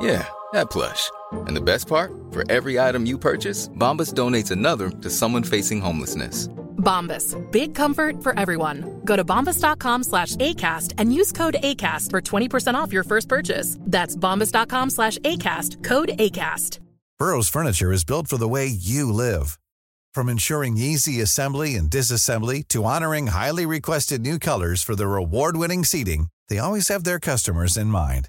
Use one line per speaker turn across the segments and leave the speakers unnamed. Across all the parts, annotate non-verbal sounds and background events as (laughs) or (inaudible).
Yeah, that plush. And the best part? For every item you purchase, Bombas donates another to someone facing homelessness.
Bombas. Big comfort for everyone. Go to bombas.com slash ACAST and use code ACAST for 20% off your first purchase. That's bombas.com slash ACAST. Code ACAST.
Burrow's furniture is built for the way you live. From ensuring easy assembly and disassembly to honoring highly requested new colors for their award-winning seating, they always have their customers in mind.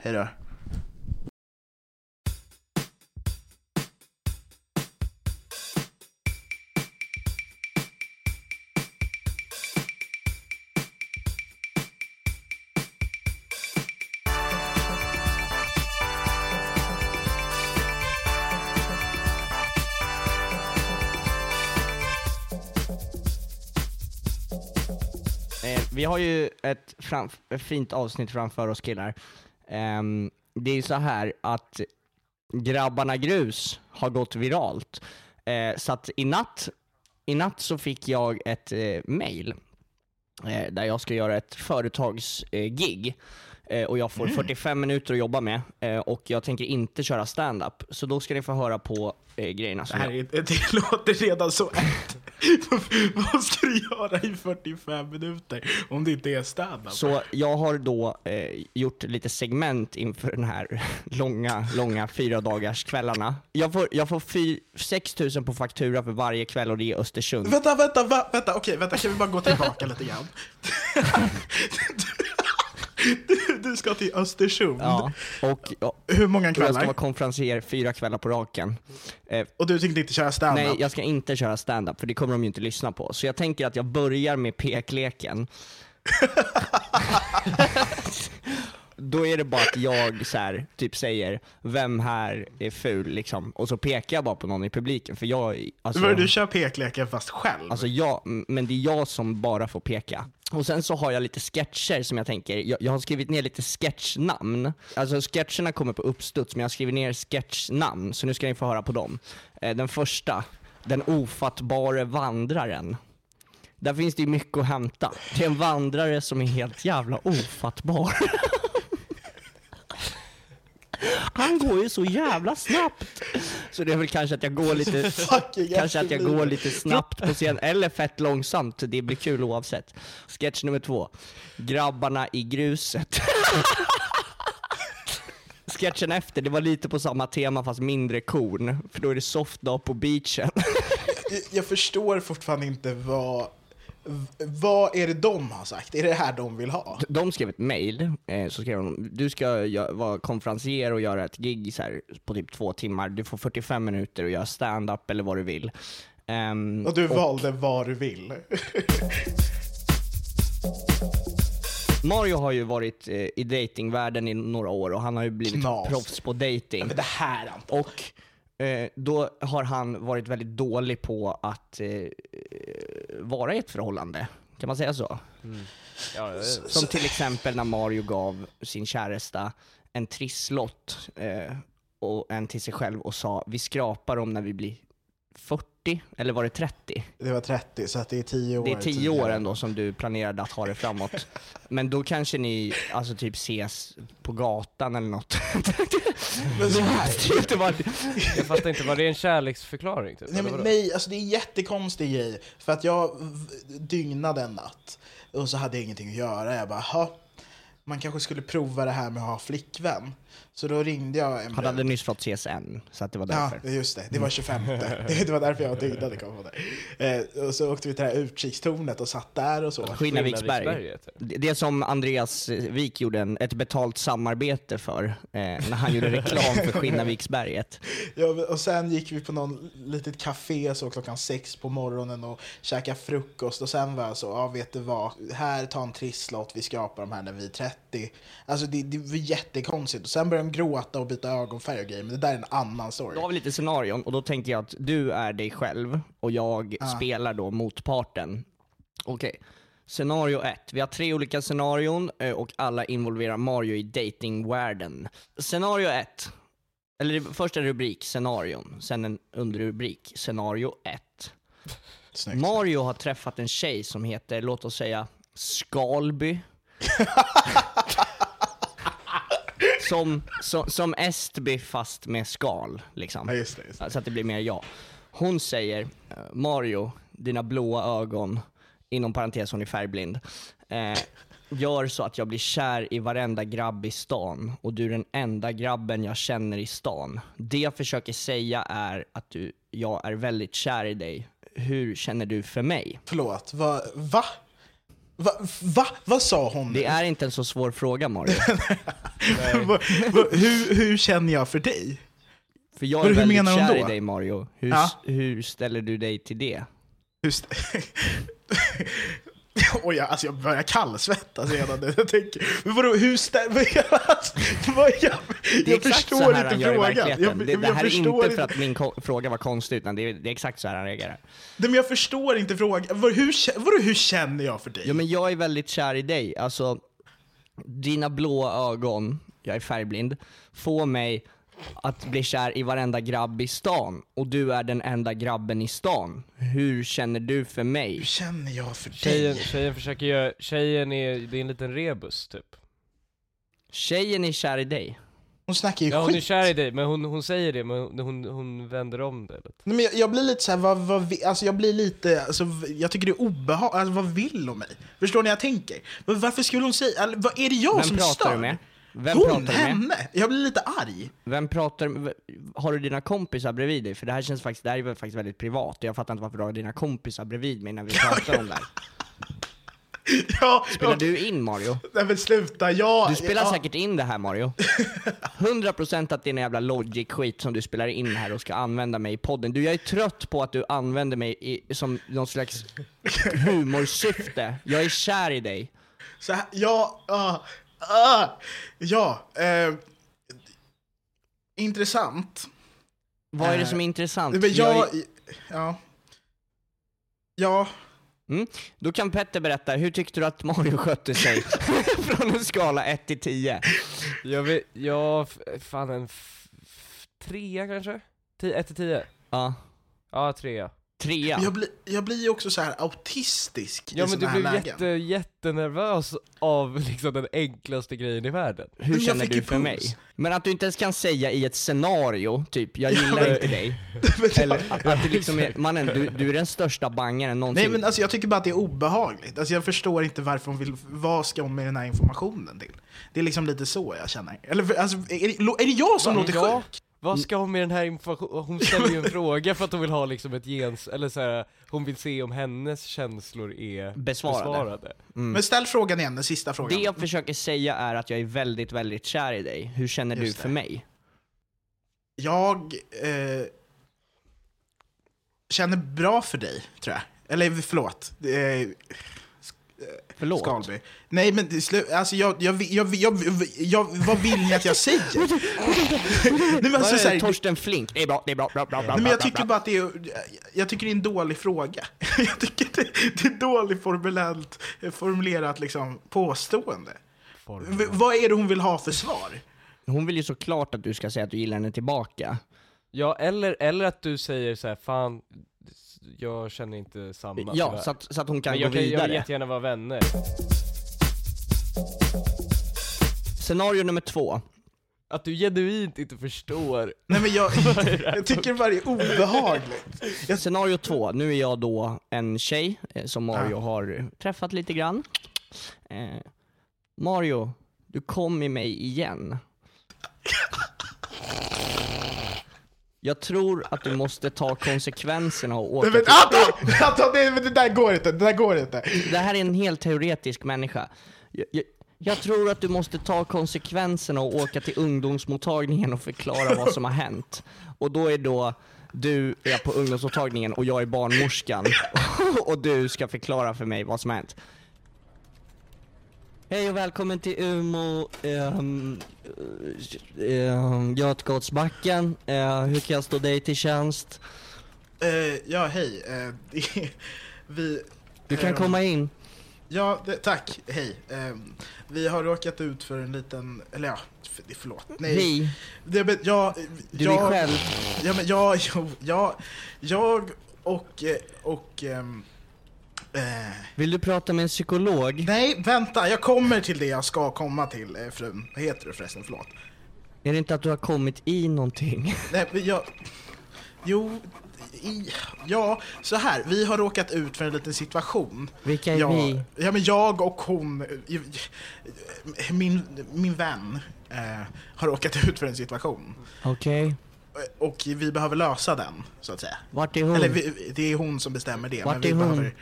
hej då.
Eh, vi har ju ett, ett fint avsnitt framför oss killar. Ehm, det är så här att Grabbarna Grus har gått viralt. Eh, så att i natt, i natt så fick jag ett eh, mail eh, där jag ska göra ett företagsgig. Och jag får 45 minuter att jobba med och jag tänker inte köra stand-up. Så då ska ni få höra på grejerna
Det
som
här
jag...
det låter redan så ett. (laughs) Vad ska du göra i 45 minuter om det inte är standup?
Så jag har då eh, gjort lite segment inför den här (laughs) långa, långa fyra dagars kvällarna. Jag får, jag får fy, 6 000 på faktura för varje kväll och det är Östersund.
Vänta, vänta, va, vänta, okej, vänta, kan vi bara gå tillbaka lite grann? (laughs) Du, du ska till Östersund.
Ja, och, ja,
Hur många
och jag ska
kvällar?
vara konferencier fyra kvällar på raken. Eh,
Och du tänkte inte köra standup?
nej, jag ska inte köra stand-up för det kommer de ju inte lyssna på. Så jag tänker att jag börjar med pekleken. (laughs) (laughs) (laughs) Då är det bara att jag så här, typ säger, vem här är ful liksom? Och så pekar jag bara på någon i publiken, för jag, alltså,
Börjar du köra pekleken fast själv?
alltså jag, men det är jag som bara får peka. Och sen så har jag lite sketcher som jag tänker, jag, jag har skrivit ner lite sketchnamn. Alltså sketcherna kommer på uppstuds, men jag har skrivit ner sketchnamn, så nu ska ni få höra på dem. Eh, den första, Den ofattbare vandraren. Där finns det ju mycket att hämta. Det är en vandrare som är helt jävla ofattbar. (laughs) Han går ju så jävla snabbt. Så det är väl kanske att jag går lite, (laughs) kanske att jag går lite snabbt på scen, eller fett långsamt. Det blir kul oavsett. Sketch nummer två. Grabbarna i gruset. (laughs) Sketchen efter, det var lite på samma tema fast mindre korn. För då är det soft dag på beachen.
Jag, jag förstår fortfarande inte vad... Vad är det de har sagt? Är det här de vill ha?
De skrev ett mail, eh, så skrev de du ska vara konferencier och göra ett gig så här, på typ två timmar. Du får 45 minuter och göra stand-up eller vad du vill. Ehm,
Och du valde vad du vill.
Mario har ju varit eh, i datingvärlden i några år och han har ju blivit
Knas.
proffs på dating.
Men det här Anton.
Och eh, då har han varit väldigt dålig på att eh, vara i ett förhållande. Kan man säga så? Som till exempel när Mario gav sin käresta en trisslott eh, och en till sig själv och sa vi skrapar dem när vi blir 40, eller var det 30?
Det var 30, så att det är 10 år
Det är 10
tidigare.
år ändå som du planerade att ha det framåt. (laughs) Men då kanske ni alltså typ ses på gatan eller något. (laughs)
Men så här,
inte vara-
Jag fattar inte, var det en kärleksförklaring typ?
Nej, men nej, alltså det är en jättekonstig grej. För att jag dygnade en natt och så hade jag ingenting att göra. Jag bara, "Ha, man kanske skulle prova det här med att ha flickvän. Så då ringde jag en
Han hade nyss fått CSN, så att det var
Ja,
därför.
just det. Det var 25. Det (laughs) det var därför jag dygnade. Kom på det. Eh, och så åkte vi till det här utkikstornet och satt där och så.
Skinnarviksberg.
Skinnarviksberget,
Det det som Andreas Wik gjorde en, ett betalt samarbete för, eh, när han gjorde reklam för (laughs) Skinnarviksberget.
Ja, och sen gick vi på någon litet café så klockan sex på morgonen och käkade frukost och sen var jag så, ja vet du vad, här ta en trisslott, vi skapar de här när vi är 30. Alltså det, det var jättekonstigt och sen började de gråta och byta ögonfärg och grejer, men det där är en annan story.
Då har vi lite scenarion och då tänkte jag att du är dig själv och jag spelar då motparten. Okej. Scenario 1. Vi har tre olika scenarion eh, och alla involverar Mario i datingvärlden. Scenario 1. Eller först en rubrik, scenarion. Sen en underrubrik, scenario 1.
Snyggt.
Mario har träffat en tjej som heter, låt oss säga, Skalby. (laughs) som, som, som Estby fast med skal, liksom.
Ja, just det. Just det.
Så att det blir mer jag. Hon säger, eh, Mario, dina blåa ögon, inom parentes hon är färgblind, eh, gör så att jag blir kär i varenda grabb i stan och du är den enda grabben jag känner i stan. Det jag försöker säga är att du, jag är väldigt kär i dig. Hur känner du för mig?
Förlåt, va? Va? Va? va? Vad sa hon?
Det är inte en så svår fråga Mario. (laughs)
Va- va- hur, hur känner jag för dig?
För jag
Hur-
är
hur
väldigt
menar
kär i
då?
dig Mario. Hur,
Ja.
hur ställer du dig till det?
Hur (laughs) (laughs) (laughs) Oj, jag, alltså jag börjar kallsvettas redan nu. Jag tänker, men vadå, hur stämmer alltså, (laughs) vad jag,
Det är
jag
exakt
förstår
så här
inte
han gör i
frågan.
verkligheten.
Jag,
det,
jag,
det
jag
här är inte för att min fråga var konstig, utan det är, det är exakt så här han reagerar.
Nej, men jag förstår inte frågan. Vad, hur, vadå, hur känner jag för dig?
Ja men jag är väldigt kär i dig, alltså dina blåa ögon, jag är färgblind, får mig att bli kär i varenda grabb i stan och du är den enda grabben i stan. Hur känner du för mig?
Hur känner jag för
Tjejen,
dig?
tjejen försöker göra, tjejen är, det är en liten rebus typ.
Tjejen är kär i dig.
Hon snackar ju
Ja hon är
skit.
kär i dig, men hon, hon säger det, men hon, hon, hon vänder om det lite.
Nej, men jag, jag blir lite så här, vad, vad, vi- alltså jag blir lite, alltså, v- jag tycker det är obehagligt, alltså, vad vill hon mig? Förstår ni jag tänker? Men Varför skulle hon säga, eller, vad, är det jag
Vem
som
pratar
stör?
du med? Vem
hon,
pratar du med?
Jag blir lite arg.
Vem pratar, v- har du dina kompisar bredvid dig? För det här känns faktiskt, det här är faktiskt väldigt privat och jag fattar inte varför du har dina kompisar bredvid mig när vi pratar om det här. (laughs)
Ja,
Spelar
ja,
du in Mario?
Nej men sluta, jag...
Du spelar
ja,
säkert in det här Mario. (laughs) 100% att det är en jävla logic-skit som du spelar in här och ska använda mig i podden. Du, jag är trött på att du använder mig i, som någon slags (laughs) humorsyfte. Jag är kär i dig.
Så här, ja, ah, ah, ja, eh, intressant.
Vad är det
Eh,
som är intressant?
Men
Jag
jag,
är,
ja, ja,
då kan Petter berätta, hur tyckte du att Mario skötte sig? (laughs) (laughs) Från en skala 1 till 10.
Jag vet, ja, fan en trea kanske? 1 till 10?
Ja,
Ja, trea.
Trea.
jag, blir, jag blir ju också så här autistisk
Ja
i
men du
såna här
blev
lägen.
jätte, jättenervös av liksom den enklaste grejen i världen.
Hur
Men jag
känner du för
puls.
mig? Men att du inte ens kan säga i ett scenario, typ, jag gillar
men-
inte dig. (laughs)
Men jag-
Eller att, det liksom är, mannen, du, du är den största bangaren någonsin.
Nej men alltså jag tycker bara att det är obehagligt. Alltså jag förstår inte varför hon vill, vad ska hon med den här informationen till? Det är liksom lite så jag känner. Eller alltså, är, det, är det jag som
Va?
låter
Ja.
sjuk?
Vad ska hon med den här informationen? Hon ställer ju en (laughs) fråga för att hon vill ha liksom ett gens, eller så här, hon vill se om hennes känslor är
Besvarade.
besvarade.
Men ställ frågan igen, den sista frågan.
Det jag försöker säga är att jag är väldigt, väldigt kär i dig. Hur känner du
Just
för
det.
mig?
Jag eh, känner bra för dig, tror jag. Eller förlåt. Eh,
Förlåt?
Skalby. Nej men alltså jag, jag, jag, jag, jag, jag, vad vill ni att jag säger? (laughs) Nej, men alltså,
är
så
det?
här,
Torsten Flink? Det är bra, det är bra, bra, bra, bra,
Nej, men jag
bra,
tycker
bra.
bara att det är, jag tycker det är en dålig fråga. (laughs) Jag tycker det, det är dåligt formulerat, formulerat liksom, påstående. V- vad är det hon vill ha för svar?
Hon vill ju såklart att du ska säga att du gillar henne tillbaka.
Ja, eller, eller att du säger så här, fan, jag känner inte samma
Ja,
tyvärr."
så att, så att hon kan
Men
gå
jag, kan, jag
vidare.
vill jättegärna vara vänner.
Scenario nummer två.
Att du genuint inte förstår. (laughs)
Nej men jag, jag tycker det bara är obehagligt. Jag, (laughs)
Scenario två, nu är jag då en tjej eh, som Mario har träffat lite grann. Eh, Mario, du kom i mig igen. Jag tror att du måste ta konsekvenserna och åka
nej, men,
till...
Anton! Anton, det, det där går inte, det där går inte.
Det här är en helt teoretisk människa. Jag, jag, jag tror att du måste ta konsekvenserna och åka till ungdomsmottagningen och förklara vad som har hänt. Och då är då du är på ungdomsmottagningen och jag är barnmorskan (laughs) och du ska förklara för mig vad som har hänt. Hej och välkommen till Umeå, um, um, Götgatsbacken. Eh, hur kan jag stå dig till tjänst?
Eh, ja, hej. Det, vi...
Du kan
ehm,
komma in.
Ja, det, tack. Hej. Vi har råkat ut för en liten, eller ja, för, förlåt. Nej.
Vi,
Det, men, jag,
du
jag,
är själv.
Ja, men jag, jag, jag, jag och, och, eh,
Vill du prata med en psykolog?
nej, vänta, jag kommer till det jag ska komma till, eh, frun. Vad heter du förresten? Förlåt.
Är det inte att du har kommit i någonting? (laughs)
Nej, men jag, jo, i, ja, så här, vi har råkat ut för en liten situation.
Vilka är
ja,
vi?
Ja, men jag och hon, eh, min, min vän, eh, har råkat ut för en situation.
Okej.
Och vi behöver lösa den, så att säga.
Vart är hon?
Eller vi, det är hon som bestämmer det.
Vart
men vi
är hon?
Behöver,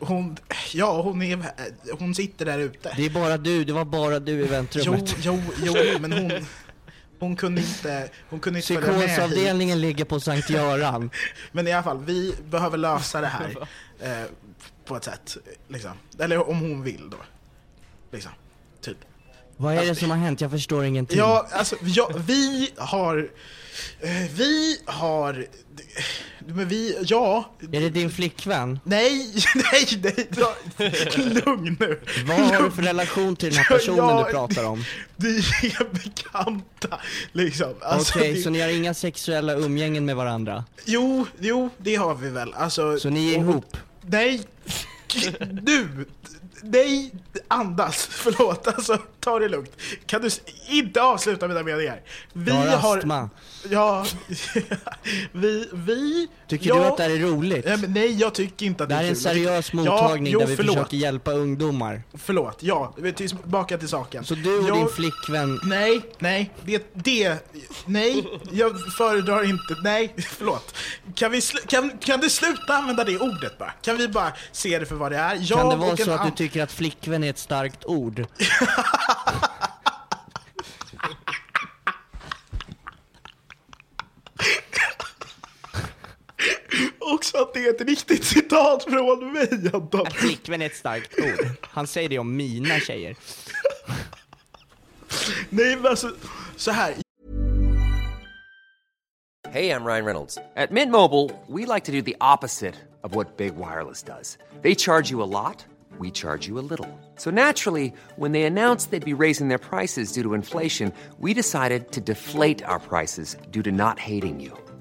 hon? Ja, hon, är, hon sitter där ute.
Det är bara du, det var bara du i
Jo,
väntrummet.
jo, jo, men hon, hon kunde inte, hon kunde inte följa med.
Psykosavdelningen ligger på Sankt Göran. (laughs)
Men i alla fall, vi behöver lösa det här eh, på ett sätt. Liksom. Eller om hon vill då. Liksom. Typ.
Vad är det som har hänt? Jag förstår ingenting.
Ja, alltså, ja, vi har... Eh, vi har... Men vi, ja...
Är det din flickvän?
Nej, (laughs) nej, nej, lugn nu.
Vad har du för relation till den här personen
Ja,
du pratar om?
Vi är bekanta, liksom. Alltså,
Okej,
det-
så ni har inga sexuella umgängen med varandra?
Jo, jo, det har vi väl. Alltså,
Så ni är
och-
ihop?
Nej, du! Nej, andas. (laughs) Förlåt, alltså ta det lugnt. Kan du inte avsluta mina meningar? Vi
Jag har astma.
Ja, (laughs) vi, vi...
Tycker
ja,
du att det här är roligt?
Ja, nej, jag tycker inte att
Det
det
här är en
kul.
seriös
Ja,
mottagning
jo,
där vi försöker hjälpa ungdomar.
Förlåt, ja, är tillbaka till saken.
Så du och
jag,
din flickvän,
Nej, nej, det, det, nej, jag föredrar inte, nej, (laughs) förlåt. Kan, vi kan, kan du sluta använda det ordet bara? Kan vi bara se det för vad det är? Jag
kan det vara så att du tycker att flickvän är ett starkt ord? (laughs)
Också att det är ett riktigt citat från mig, Anton.
Att flickvän är ett starkt ord. Han säger det om mina tjejer.
Nej, men alltså, så här.
Hey, I'm Ryan Reynolds. At Mint Mobile, we like to do the opposite of what Big Wireless does. They charge you a lot, we charge you a little. So naturally, when they announced they'd be raising their prices due to inflation, we decided to deflate our prices due to not hating you.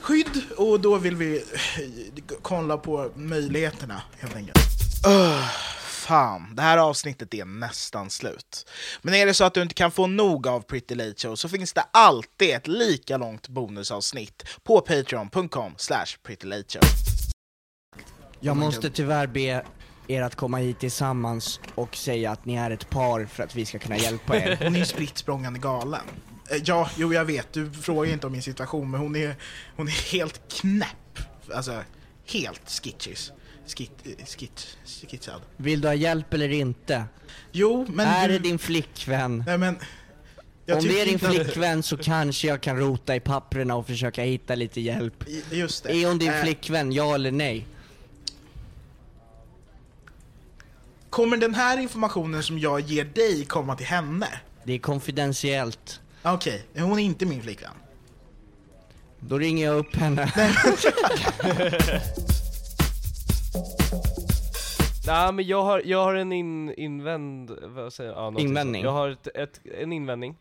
skydd och då vill vi eh, kolla på möjligheterna helt enkelt. Öh, fan, det här avsnittet är nästan slut. Men är det så att du inte kan få nog av Pretty Late Show så finns det alltid ett lika långt bonusavsnitt på patreon.com slash prettylateshow.
Jag måste tyvärr be er att komma hit tillsammans och säga att ni är ett par för att vi ska kunna hjälpa er.
Hon är ju spritt galen. Eh, Ja, jo jag vet, du frågar inte om min situation, men hon är, hon är helt knäpp. Alltså, helt skitchis. Skit, eh, skit, skitsad.
Vill du ha hjälp eller inte?
Jo, men
är
du...
det din flickvän?
Nej men...
Om det är din flickvän så kanske jag kan rota i papperna och försöka hitta lite hjälp.
Just det.
Är hon din
Eh,
flickvän, ja eller nej?
Kommer den här informationen som jag ger dig komma till henne?
Det är konfidentiellt.
Okej, hon är inte min flickvän.
Då ringer jag upp henne. (laughs)
Nej men jag har, jag har en in, invänd, vad säger jag? Ja,
Invändning.
sånt. Jag har ett, ett, en invändning.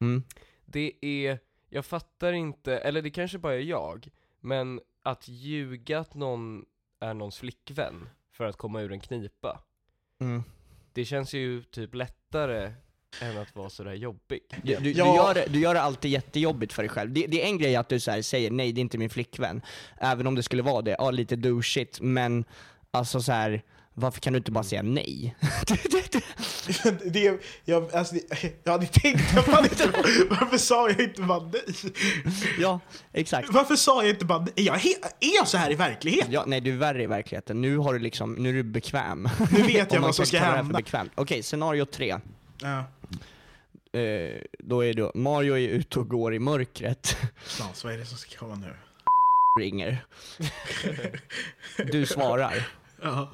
Mm.
Det är, jag fattar inte, eller det kanske bara är jag, men att ljuga att någon är någons flickvän för att komma ur en knipa.
Mm.
Det känns ju typ lättare än att vara sådär jobbig.
Du, du,
Ja.
du, gör det, du gör det alltid jättejobbigt för dig själv. Det, det är en grej att du så här säger nej, det är inte min flickvän. Även om det skulle vara det, ja lite douchigt, men alltså så här. varför kan du inte bara säga nej? (laughs)
det, jag, alltså, det, jag hade tänkt, jag fan inte, varför sa jag inte bara nej?
ja, exakt.
Varför sa jag inte bara nej? Jag, är jag så här i verkligheten?
Ja, nej du är värre i verkligheten. Nu har du liksom, nu är du bekväm.
Nu vet jag vad som ska hända.
Okej, scenario tre.
Ja,
Eh, då är det, Mario är ute och går i mörkret.
Snart, vad är det som ska komma nu? (laughs)
ringer. Du svarar.
Ja.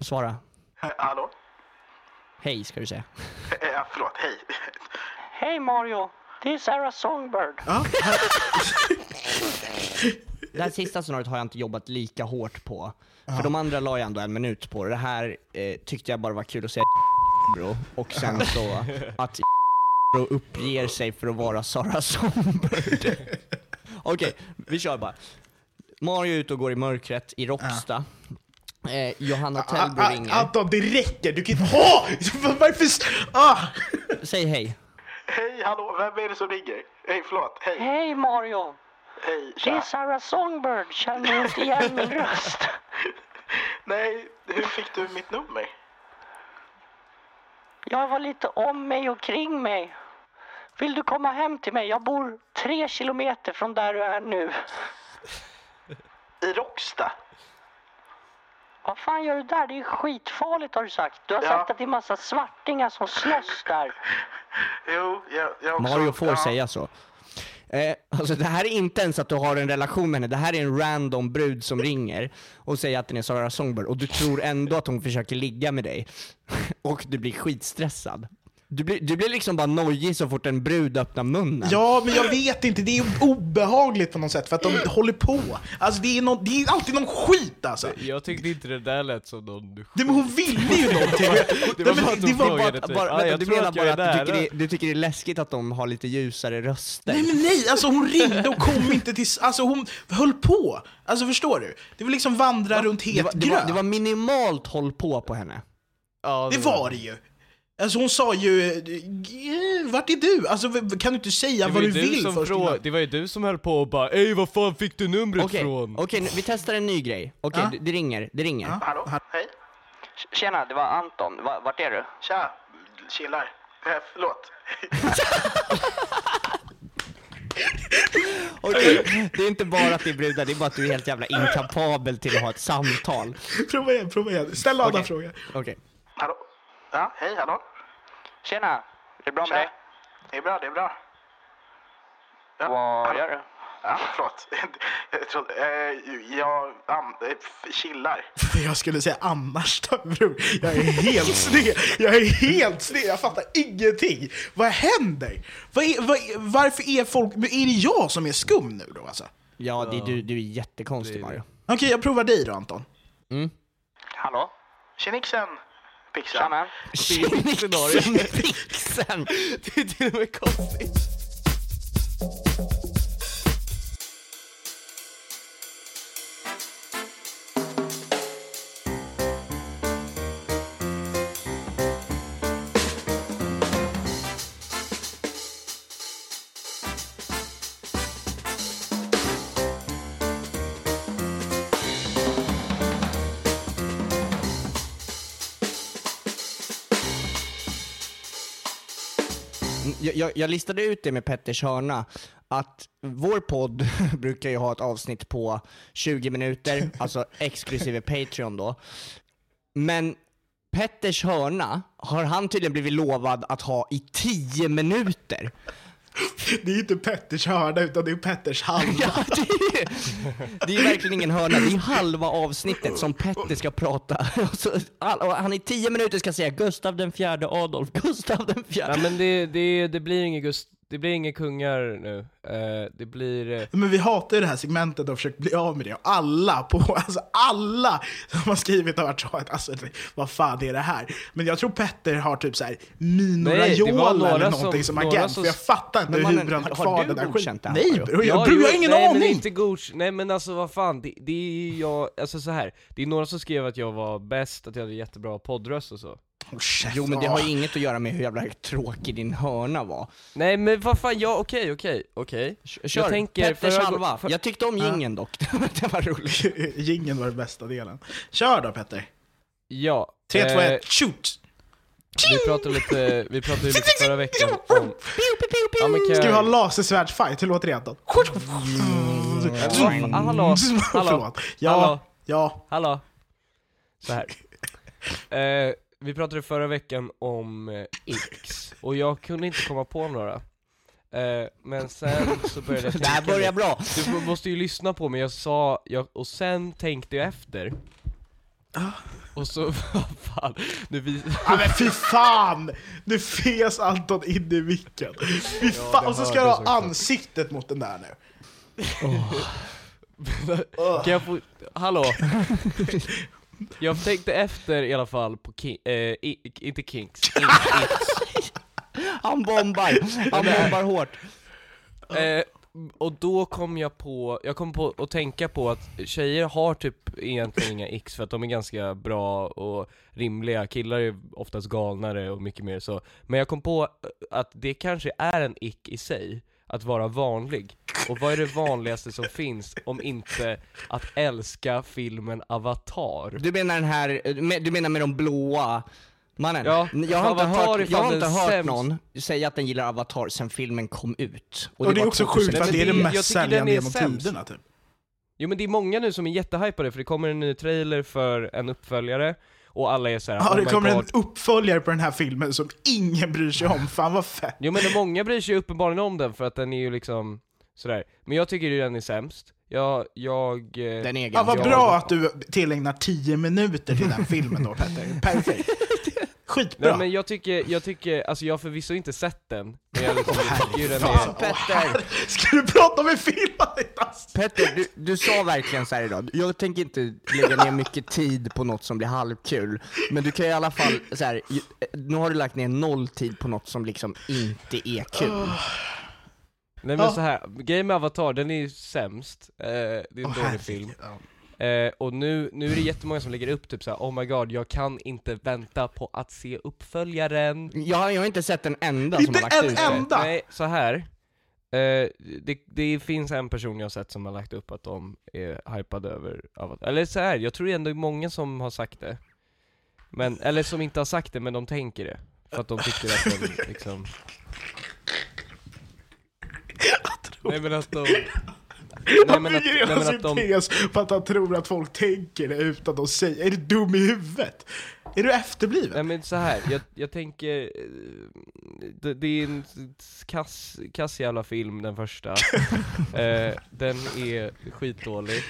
Svara.
Hallå?
Hej ska du säga.
Ja, förlåt, hej.
Hej Mario, det är Sarah Songbird.
Ja,
Det här sista scenariot har jag inte jobbat lika hårt på. För de andra la jag ändå en minut på. Det här eh, tyckte jag bara var kul att säga bro. Och sen så (laughs) att bro uppger sig för att vara Sarah Songbird. (laughs) Okej, vi kör bara. Mario är ute och går i mörkret i Råcksta. Eh, Johanna Tellbo
Ah, ah,
ringer.
Anton, det räcker! Du kan inte ha! Varför? Ah! (laughs)
Säg hej.
Hej, hallå, vem är det som ringer? Hej, förlåt, hej.
Hej Mario,
Hej,
det är Sarah Songbird. Känner du inte igen min röst? (laughs)
Nej, hur fick du mitt nummer?
Jag var lite om mig och kring mig. Vill du komma hem till mig? Jag bor tre kilometer från där du är nu.
I Råcksta?
Vad fan gör du där? Det är skitfarligt har du sagt. Du har
Ja.
sagt att det är massa svartingar som slåss där.
Jo, jag, jag också.
Mario får
ja.
säga så. Eh, alltså det här är inte ens att du har en relation med henne, det här är en random brud som ringer och säger att den är Sarah Songbird och du tror ändå att hon försöker ligga med dig. (laughs) och du blir skitstressad. Du blir, du blir liksom bara nojig så fort en brud öppnar munnen.
Ja, men jag vet inte. Det är obehagligt på något sätt för att de håller på. Alltså det är, nå- det är alltid någon skit alltså.
Jag tyckte inte det där lät som någon du
Det, men hon ville ju någonting. (laughs)
Det var
Nej, men
bara att
det
hon
var
Bara,
frågade
att-
typ,
bara,
"Ah,
vänta,
jag
du menar bara
är
att du tycker,
nära."
det, du tycker det är läskigt att de har lite ljusare röster?
Nej men nej, alltså hon ringde och kom inte till... Alltså hon höll på. Alltså förstår du? Det var liksom vandra runt
det,
het
var, det, var, det var minimalt håll på på henne.
Ja,
Det var det ju. Alltså hon sa ju, vart är du? Alltså kan du inte säga vad du
du
vill först?
frå-
innan?
det var ju du som höll på och bara Ey vad fan fick du numret
Okej,
från?
okej, nu- vi testar en ny grej. Okej,
Ja.
det, det ringer, det ringer.
Hallå? Hej?
Tjena, det var Anton. Vart är du?
Tja, chillar. Eh, förlåt. (laughs)
Okej, det är inte bara att det är brudar, det är bara att du är helt jävla inkapabel till att ha ett samtal.
prova igen, prova igen. Ställ annan
Okej.
fråga.
Okej.
Hallå? Ja, hej, hallå?
Tjena, är det bra med dig?
Det är bra, det är bra.
Vad gör du?
Ja, förlåt. (laughs) Jag trodde, eh, jag an, eh, chillar. (laughs) Jag skulle säga annars då, bror. Jag är helt (laughs) sned. Jag är helt sned. Jag fattar ingenting. Vad händer? Vad är, vad, varför är folk... men Är det jag som är skum nu då alltså?
Ja, det, du, du är jättekonstig Mario.
Okej, jag provar dig då Anton.
Hallå?
Tjenixen, Pixan.
Tjena.
Scenario. Fixen!
Det är till och med konstigt.
Jag, jag, jag listade ut det med Petters hörna, att vår podd (laughs) brukar ju ha ett avsnitt på 20 minuter, (laughs) alltså exklusive Patreon då. Men Petters hörna har han tydligen blivit lovad att ha i 10 minuter.
Det är ju inte Petters hörna utan det är Petters halva.
Ja, det, är, det är verkligen ingen hörna, det är halva avsnittet som Petter ska prata. (laughs) Och så, och han i 10 minuter ska säga Gustav den fjärde Adolf, Gustav den fjärde.
Ja men det, det, det blir inget Gust det blir inga kungar nu. Eh, det blir... eh,
Men vi hatar ju det här segmentet och försöker bli av med det. Och alla, på, (laughs) alltså alla som har skrivit har varit så att alltså, vad fan är det här? Men jag tror Petter har typ såhär Mino
Nej, det var
Raiola
några
eller
som-
någonting som,
några
agent.
som-
För jag fattar inte
Men
hur han
har-
har
har
kvar den där skiten.
här,
Nej bror, jag,
Ja,
bror, jag har ingen
nej, men
aning!
inte godk- Nej men alltså vad fan, det, det är jag, alltså så här. det är några som skrev att jag var bäst, att jag hade jättebra poddröst och så.
Håll käften.
Jo men det har ju inget att göra med hur jävla tråkig din hörna var.
Nej men vad fan, ja okej okej, okej.
Kör,
Jag tänker,
Petters
förra-
halva.
för-
Jag tyckte om jingeln dock, (laughs) det var roligt. (laughs)
Gingen var den bästa delen. Kör då Petter.
Ja.
3, 2,
eh,
1, shoot!
Vi pratade lite, vi pratade lite förra veckan om... Ja, men kan
Ska vi ha
jag...
lasersvärdsfight? Hur låter det
vad fan- hallå, (laughs) hallå.
Ja,
hallå.
ja.
Hallå? Så här. Eh, vi pratade förra veckan om eh, X, och jag kunde inte komma på några. Eh, men sen så började jag (laughs)
Det här
tänka
börjar bra.
Du måste ju lyssna på mig, jag sa, jag, och sen tänkte jag efter. Och så, (laughs) vad fan, nu vi...
Ja, men fy fan! Nu fes Anton in i micken. Fy fan,
det
och så ska jag
hördes
ha
också.
ansiktet mot den där nu. (laughs)
Kan jag få, hallå? Jag tänkte efter i alla fall på King, eh, i, inte Kinks, (laughs) X.
Han bombar, han bombar hårt.
Eh, och då kom jag på, jag kom på att tänka på att tjejer har typ egentligen inga X för att de är ganska bra och rimliga, killar är oftast galnare och mycket mer så. Men jag kom på att det kanske är en ick i sig, att vara vanlig. Och vad är det vanligaste som finns om inte att älska filmen Avatar?
Du menar den här, med- du menar med de blåa Mannen,
Ja,
jag har inte
Avatar är
hört, jag har inte hört
sämst-
någon säga att den gillar Avatar sen filmen kom ut.
Och det är
var
också
2000.
sjukt att det är det
det-
mest säljande
är
genom tiderna typ.
Jo men det är många nu som är jättehypade för det kommer en ny trailer för en uppföljare och alla är såhär
Ja,
oh
det kommer en
God.
uppföljare på den här filmen som ingen bryr sig om. Fan vad fett.
Jo men många bryr sig uppenbarligen om den för att den är ju liksom sådär, men jag tycker ju den är sämst. Jag, jag... eh,
Den är
Ja, vad
jag-
bra att du tillägnar 10 minuter till den filmen då Petter. Perfekt. Skitbra.
Nej men jag tycker, jag tycker, alltså jag har förvisso inte sett den, men jag liksom, tycker ju den är...
herre. Ska du prata om en film?
Petter, du, du sa verkligen så här idag, jag tänker inte lägga ner mycket tid på något som blir halvkul, men du kan i alla fall, så här, ju- nu har du lagt ner noll tid på något som liksom inte är kul.
Nej men
Ja.
så här, grejen med Avatar, den är ju sämst, eh, det är en
Åh,
dålig film.
Ja.
Eh, och nu, nu är det jättemånga som lägger upp typ såhär, oh my god, jag kan inte vänta på att se uppföljaren.
Jag, jag har inte sett en enda som
Inte
har lagt
en
ut det.
enda?
Nej, så här. Eh, det, det finns en person jag har sett som har lagt upp att de är hypade över Avatar. Eller så här, jag tror ändå det är många som har sagt det. Men, eller som inte har sagt det, men de tänker det. För att de tycker att den liksom... Nej men att de... (laughs) Nej
Han
men att,
bygger
nej,
hela
men
sin
att de...
tes på att han tror att folk tänker det utan att säga Är du dum i huvudet? Är du efterbliven?
Nej men så här, jag, jag tänker, eh, det, det är en kass, kass jävla film den första, (laughs) eh, den är skitdålig,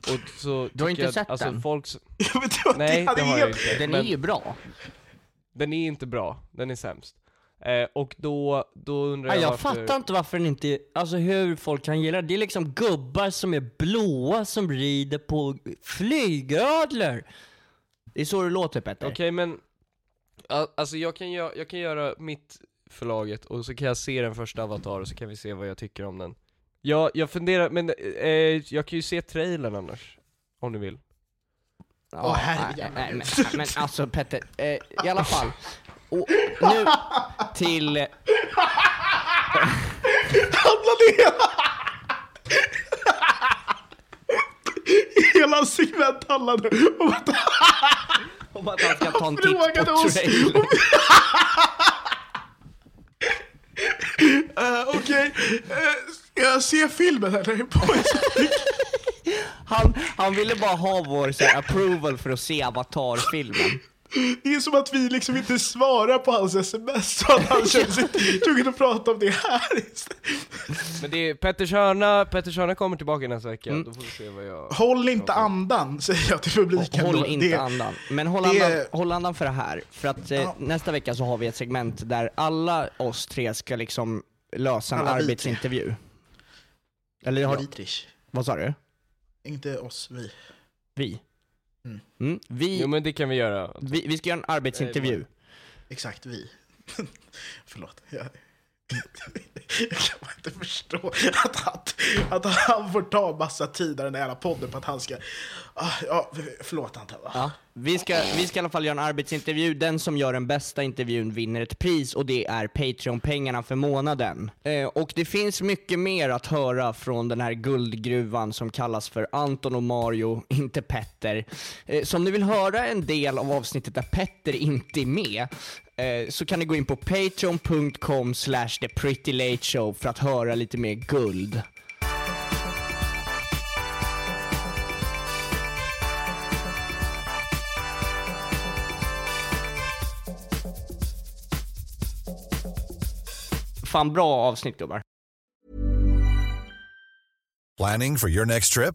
och så
Du har inte
jag,
sett
alltså
den?
folk
Ja, men det var-
Nej, det har jag inte.
Den
men
är ju bra.
Den är inte bra, den är sämst. Eh, och då, då undrar
Ja,
jag
jag
varför...
fattar inte varför den inte, alltså hur folk kan gilla det. Det är liksom gubbar som är blåa som rider på flygödlor. Det är så det låter Petter.
Okej men, a- alltså jag kan, gö- jag kan göra mitt förlaget och så kan jag se den första Avatar och så kan vi se vad jag tycker om den. Jag, jag funderar, men eh, jag kan ju se trailern annars, om du vill.
Ja,
Åh, herregud.
nej, nej, men, men alltså Petter, eh, i alla fall. Och nu till...
handlade hela... hela segment handlade om att
Om att han ska ta en titt på
oss
trailern.
Eh, Okej, uh, ska jag se filmen eller?
Han, han ville bara ha vår så här, approval för att se Avatar-filmen.
Det är som att vi liksom inte svarar på hans sms så att han känner sig tvungen att prata om det här istället.
Men det är Petters hörna, Petters hörna kommer tillbaka nästa vecka,
Mm.
då får vi se vad jag...
Håll inte andan, säger jag till publiken.
Håll
då.
inte
det,
andan. Men håll,
det-
andan, håll andan för det här. För att eh, nästa vecka så har vi ett segment där alla oss tre ska liksom lösa en
Alla vi
arbetsintervju. Eller har
Ja.
Vad sa du?
Inte oss, vi.
Vi?
Mm.
Mm, vi,
Jo men det kan vi göra.
vi, vi ska göra en arbetsintervju.
Exakt, vi. (laughs) Förlåt. Jag, jag kan bara inte förstå att han, att han får ta massa tid i den här jävla podden på att han ska... Ah, ja, förlåt Anton.
Ja. Vi, ska, vi ska i alla fall göra en arbetsintervju. Den som gör den bästa intervjun vinner ett pris och det är Patreon-pengarna för månaden. Eh, och det finns mycket mer att höra från den här guldgruvan som kallas för Anton och Mario, inte Petter. Eh, så om ni vill höra en del av avsnittet där Petter inte är med, Eh, så kan ni gå in på patreon.com slash theprettylateshow show för att höra lite mer guld. Fan bra avsnitt gubbar.
Planning for your next trip?